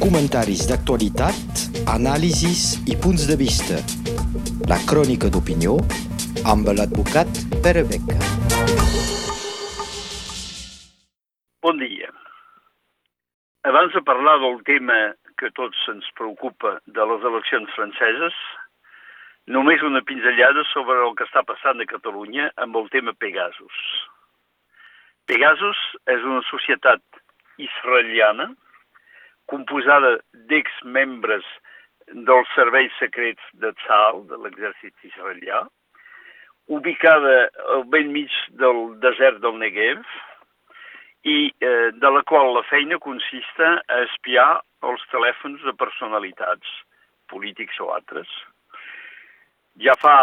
comentaris d'actualitat, anàlisis i punts de vista. La crònica d'opinió amb l'advocat Pere Beca. Bon dia. Abans de parlar del tema que tots ens preocupa de les eleccions franceses, només una pinzellada sobre el que està passant a Catalunya amb el tema Pegasus. Pegasus és una societat israeliana composada d'ex-membres dels serveis secrets de Tzal, de l'exèrcit israelià, ubicada al ben mig del desert del Negev i eh, de la qual la feina consista a espiar els telèfons de personalitats, polítics o altres. Ja fa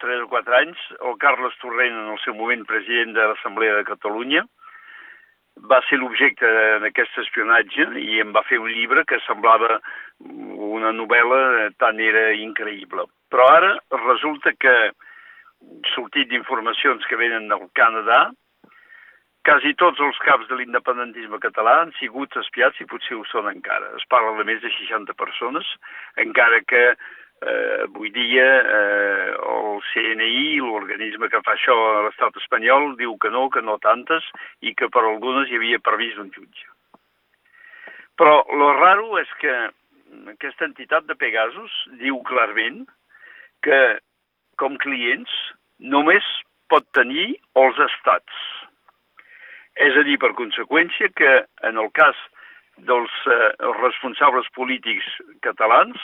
3 o 4 anys, el Carles Torrent, en el seu moment president de l'Assemblea de Catalunya, va ser l'objecte d'aquest espionatge i em va fer un llibre que semblava una novel·la tan era increïble. Però ara resulta que, sortit d'informacions que venen del Canadà, quasi tots els caps de l'independentisme català han sigut espiats i potser ho són encara. Es parla de més de 60 persones, encara que eh, avui dia eh, el CNI, l'organisme que fa això a l'estat espanyol, diu que no, que no tantes, i que per algunes hi havia previst un jutge. Però lo raro és que aquesta entitat de Pegasus diu clarament que com clients només pot tenir els estats. És a dir, per conseqüència, que en el cas dels eh, responsables polítics catalans,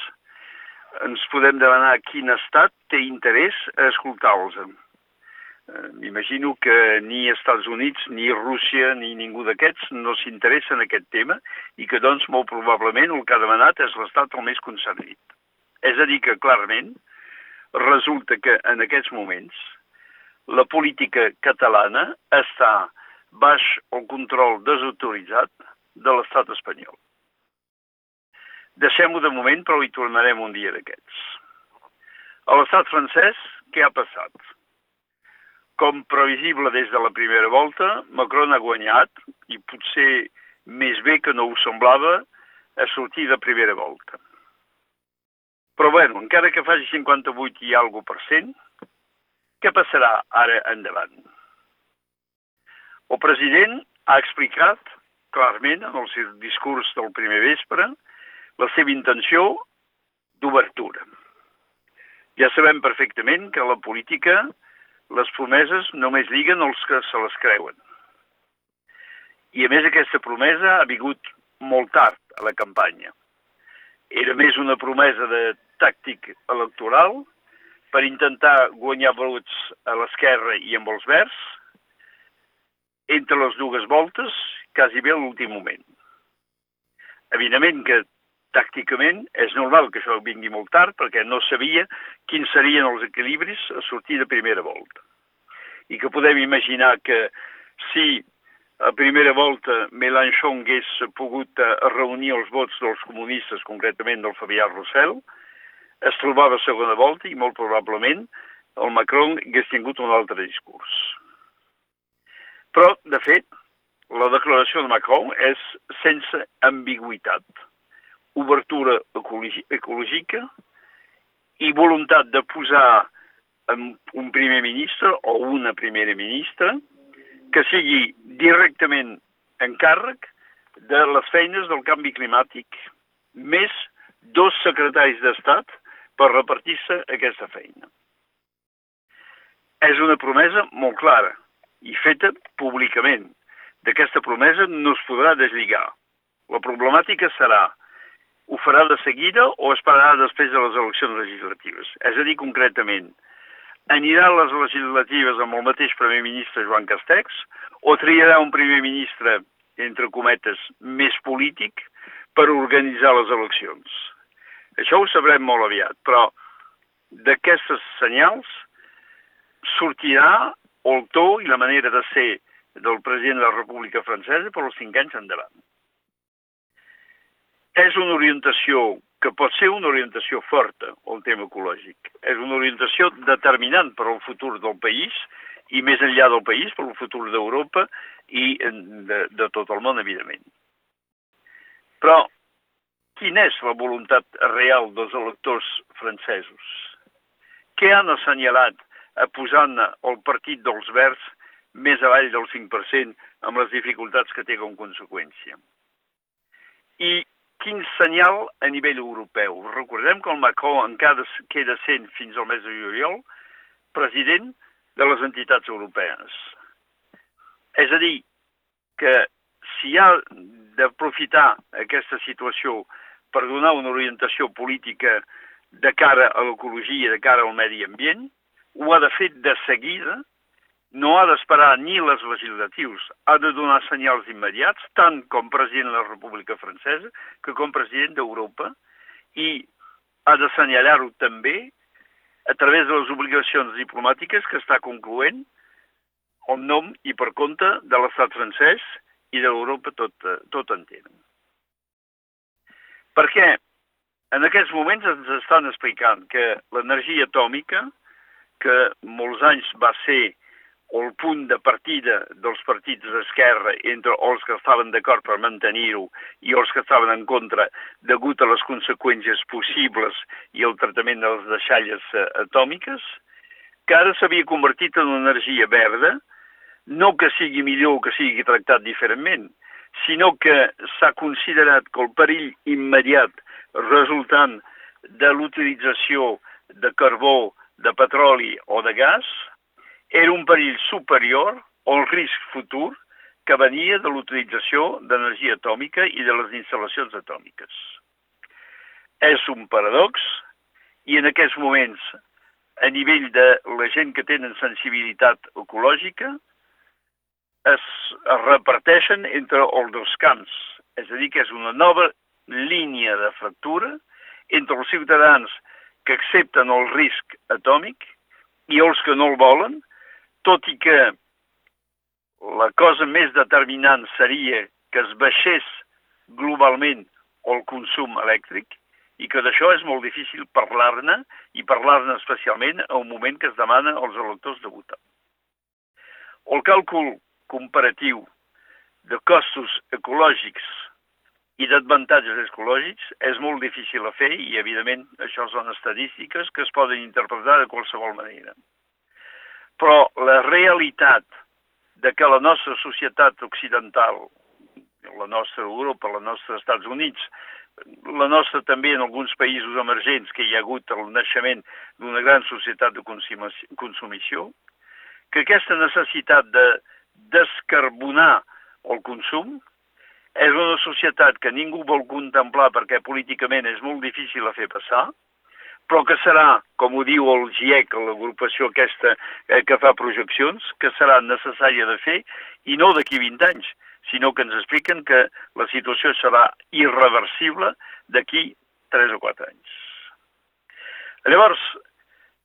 ens podem demanar quin estat té interès a escoltar-los. Eh, m'imagino que ni Estats Units, ni Rússia, ni ningú d'aquests no s'interessa en aquest tema i que, doncs, molt probablement el que ha demanat és l'estat el més concernit. És a dir, que clarament resulta que en aquests moments la política catalana està baix el control desautoritzat de l'estat espanyol. Deixem-ho de moment, però hi tornarem un dia d'aquests. A l'estat francès, què ha passat? Com previsible des de la primera volta, Macron ha guanyat, i potser més bé que no ho semblava, a sortir de primera volta. Però bueno, encara que faci 58 i alguna per cent, què passarà ara endavant? El president ha explicat clarament en el seu discurs del primer vespre la seva intenció d'obertura. Ja sabem perfectament que a la política les promeses només lliguen els que se les creuen. I a més aquesta promesa ha vingut molt tard a la campanya. Era més una promesa de tàctic electoral per intentar guanyar vots a l'esquerra i amb els verds entre les dues voltes, quasi bé a l'últim moment. Evidentment que tàcticament és normal que això vingui molt tard perquè no sabia quins serien els equilibris a sortir de primera volta. I que podem imaginar que si a primera volta Mélenchon hagués pogut eh, reunir els vots dels comunistes, concretament del Fabià Rossell, es trobava a segona volta i molt probablement el Macron hagués tingut un altre discurs. Però, de fet, la declaració de Macron és sense ambigüitat obertura ecològica i voluntat de posar un primer ministre o una primera ministra que sigui directament en càrrec de les feines del canvi climàtic, més dos secretaris d'Estat per repartir-se aquesta feina. És una promesa molt clara i feta públicament. D'aquesta promesa no es podrà deslligar. La problemàtica serà ho farà de seguida o esperarà després de les eleccions legislatives? És a dir, concretament, anirà a les legislatives amb el mateix primer ministre Joan Castex o triarà un primer ministre, entre cometes, més polític per organitzar les eleccions? Això ho sabrem molt aviat, però d'aquestes senyals sortirà el to i la manera de ser del president de la República Francesa per als cinc anys endavant és una orientació que pot ser una orientació forta, el tema ecològic. És una orientació determinant per al futur del país i més enllà del país, per al futur d'Europa i de, de tot el món, evidentment. Però quina és la voluntat real dels electors francesos. Què han assenyalat posant el partit dels verds més avall del 5% amb les dificultats que té com conseqüència. I quin senyal a nivell europeu? Recordem que el Macron encara queda sent fins al mes de juliol president de les entitats europees. És a dir, que si ha d'aprofitar aquesta situació per donar una orientació política de cara a l'ecologia, de cara al medi ambient, ho ha de fer de seguida, no ha d'esperar ni les legislatius, ha de donar senyals immediats, tant com president de la República Francesa que com president d'Europa, i ha d'assenyalar-ho també a través de les obligacions diplomàtiques que està concloent el nom i per compte de l'estat francès i de l'Europa tot, tot entén. Perquè en aquests moments ens estan explicant que l'energia atòmica, que molts anys va ser el punt de partida dels partits d'esquerra entre els que estaven d'acord per mantenir-ho i els que estaven en contra degut a les conseqüències possibles i el tractament de les deixalles eh, atòmiques, que ara s'havia convertit en una energia verda, no que sigui millor o que sigui tractat diferentment, sinó que s'ha considerat que el perill immediat resultant de l'utilització de carbó de petroli o de gas era un perill superior al risc futur que venia de l'utilització d'energia atòmica i de les instal·lacions atòmiques. És un paradox i en aquests moments, a nivell de la gent que tenen sensibilitat ecològica, es, es reparteixen entre els dos camps. És a dir, que és una nova línia de fractura entre els ciutadans que accepten el risc atòmic i els que no el volen, tot i que la cosa més determinant seria que es baixés globalment el consum elèctric i que d'això és molt difícil parlar-ne i parlar-ne especialment a un moment que es demana als electors de votar. El càlcul comparatiu de costos ecològics i d'avantatges ecològics és molt difícil a fer i, evidentment, això són estadístiques que es poden interpretar de qualsevol manera. Però la realitat de que la nostra societat occidental, la nostra Europa, la nostra Estats Units, la nostra també en alguns països emergents que hi ha hagut el naixement d'una gran societat de consumició, que aquesta necessitat de descarbonar el consum és una societat que ningú vol contemplar perquè políticament és molt difícil a fer passar, però que serà, com ho diu el GIEC, l'agrupació aquesta eh, que fa projeccions, que serà necessària de fer, i no d'aquí 20 anys, sinó que ens expliquen que la situació serà irreversible d'aquí 3 o 4 anys. Llavors,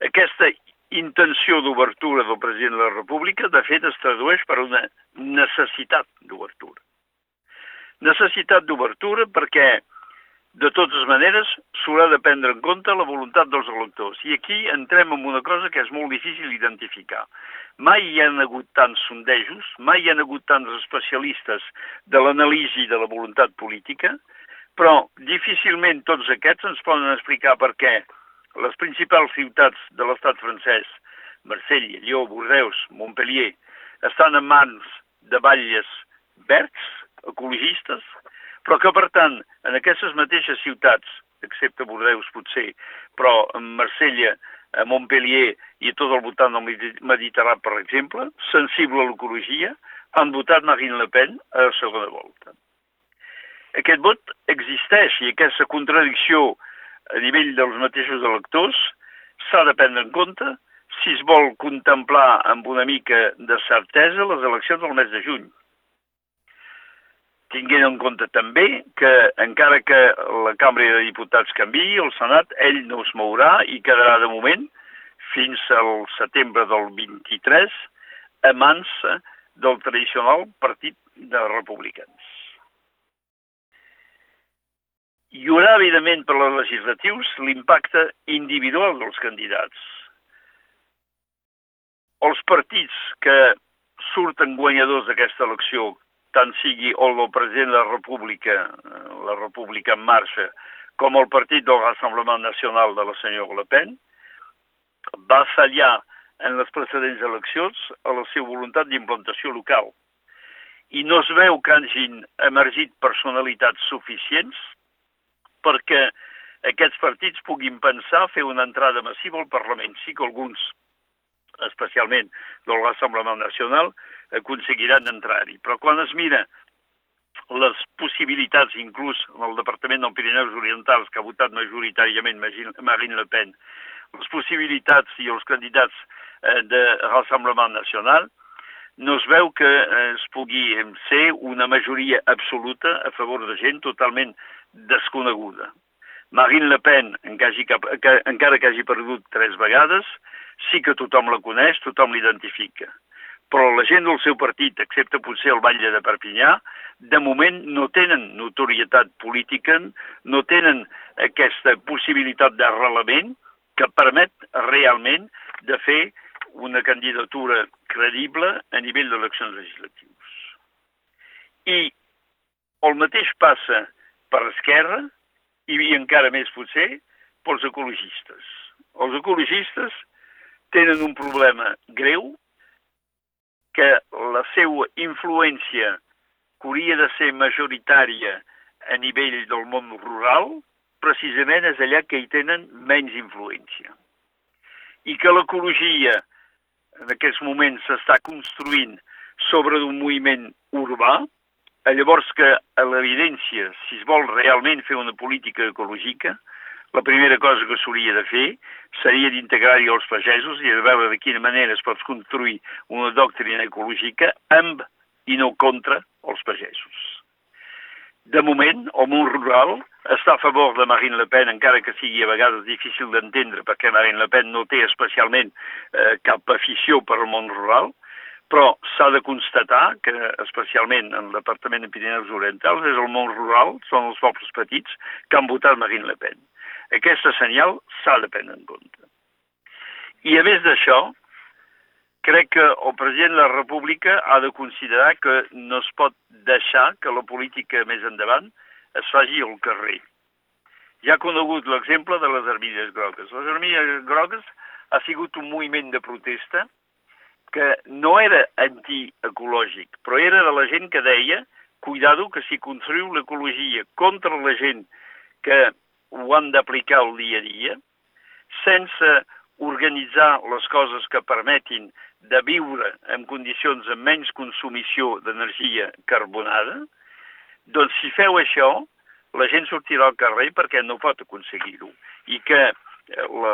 aquesta intenció d'obertura del president de la República, de fet, es tradueix per una necessitat d'obertura necessitat d'obertura perquè, de totes maneres, s'haurà de prendre en compte la voluntat dels electors. I aquí entrem en una cosa que és molt difícil d'identificar. Mai hi han hagut tants sondejos, mai hi han hagut tants especialistes de l'anàlisi de la voluntat política, però difícilment tots aquests ens poden explicar per què les principals ciutats de l'estat francès, Marsella, Lió, Bordeus, Montpellier, estan en mans de batlles verds, ecologistes, però que, per tant, en aquestes mateixes ciutats, excepte Bordeus potser, però en Marsella, a Montpellier i tot el voltant del Mediterrani, per exemple, sensible a l'ecologia, han votat Marine Le Pen a la segona volta. Aquest vot existeix i aquesta contradicció a nivell dels mateixos electors s'ha de prendre en compte si es vol contemplar amb una mica de certesa les eleccions del mes de juny tinguent en compte també que encara que la Cambra de Diputats canvi, el Senat, ell no es mourà i quedarà de moment fins al setembre del 23 a mans del tradicional partit de republicans. Hi haurà, evidentment, per les legislatius l'impacte individual dels candidats. Els partits que surten guanyadors d'aquesta elecció tant sigui el president de la República, la República en Marxa com el partit del Rassemblement Nacional de la senyora Le Pen, va fallar en les precedents eleccions a la seva voluntat d'implantació local. I no es veu que hagin emergit personalitats suficients perquè aquests partits puguin pensar fer una entrada massiva al Parlament. Sí que alguns, especialment del Rassemblement Nacional, aconseguiran entrar-hi. Però quan es mira les possibilitats, inclús en el Departament del Pirineus Orientals, que ha votat majoritàriament Marine Le Pen, les possibilitats i els candidats eh, de Rassemblement Nacional, no es veu que eh, es pugui ser una majoria absoluta a favor de gent totalment desconeguda. Marine Le Pen, encara que hagi perdut tres vegades, sí que tothom la coneix, tothom l'identifica. Però la gent del seu partit, excepte potser el Batlle de Perpinyà, de moment no tenen notorietat política, no tenen aquesta possibilitat d'arrelament que permet realment de fer una candidatura credible a nivell d'eleccions legislatius. I el mateix passa per l'esquerra i encara més potser pels ecologistes. Els ecologistes tenen un problema greu que la seva influència que hauria de ser majoritària a nivell del món rural, precisament és allà que hi tenen menys influència. I que l'ecologia en aquests moments s'està construint sobre un moviment urbà, llavors que a l'evidència, si es vol realment fer una política ecològica, la primera cosa que s'hauria de fer seria d'integrar-hi els pagesos i de veure de quina manera es pot construir una doctrina ecològica amb i no contra els pagesos. De moment, el món rural està a favor de Marine Le Pen, encara que sigui a vegades difícil d'entendre perquè Marine Le Pen no té especialment eh, cap afició per al món rural, però s'ha de constatar que, especialment en el Departament de Pirineus Orientals, és el món rural, són els pobles petits que han votat Marine Le Pen. Aquesta senyal s'ha de prendre en compte. I a més d'això, crec que el president de la República ha de considerar que no es pot deixar que la política més endavant es faci al carrer. Ja ha conegut l'exemple de les armilles grogues. Les armilles grogues ha sigut un moviment de protesta que no era antiecològic, però era de la gent que deia cuidado que si construïu l'ecologia contra la gent que ho han d'aplicar el dia a dia, sense organitzar les coses que permetin de viure en condicions amb menys consumició d'energia carbonada, doncs si feu això, la gent sortirà al carrer perquè no pot aconseguir-ho. I que eh, la,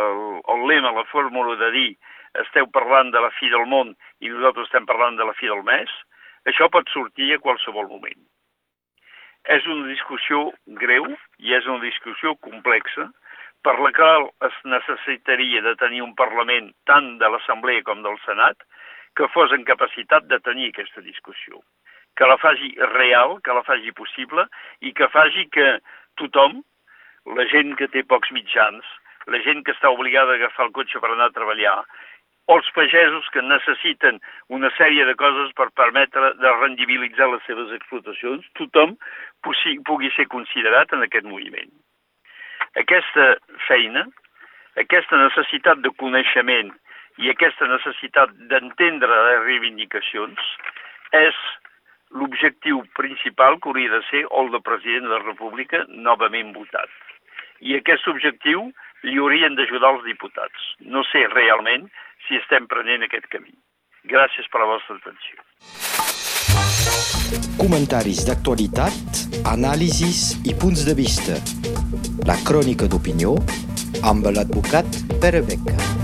el lema, la fórmula de dir esteu parlant de la fi del món i nosaltres estem parlant de la fi del mes, això pot sortir a qualsevol moment. És una discussió greu i és una discussió complexa per la qual es necessitaria de tenir un Parlament tant de l'Assemblea com del Senat que fos en capacitat de tenir aquesta discussió, que la faci real, que la faci possible i que faci que tothom, la gent que té pocs mitjans, la gent que està obligada a agafar el cotxe per anar a treballar, o els pagesos que necessiten una sèrie de coses per permetre de rendibilitzar les seves explotacions, tothom pugui ser considerat en aquest moviment. Aquesta feina, aquesta necessitat de coneixement i aquesta necessitat d'entendre les reivindicacions és l'objectiu principal que hauria de ser el de president de la República novament votat. I aquest objectiu li haurien d'ajudar els diputats. No sé realment si estem prenent aquest camí. Gràcies per la vostra atenció. Comentaris d'actualitat, anàlisis i punts de vista. La crònica d'opinió amb l'advocat Pere Beca.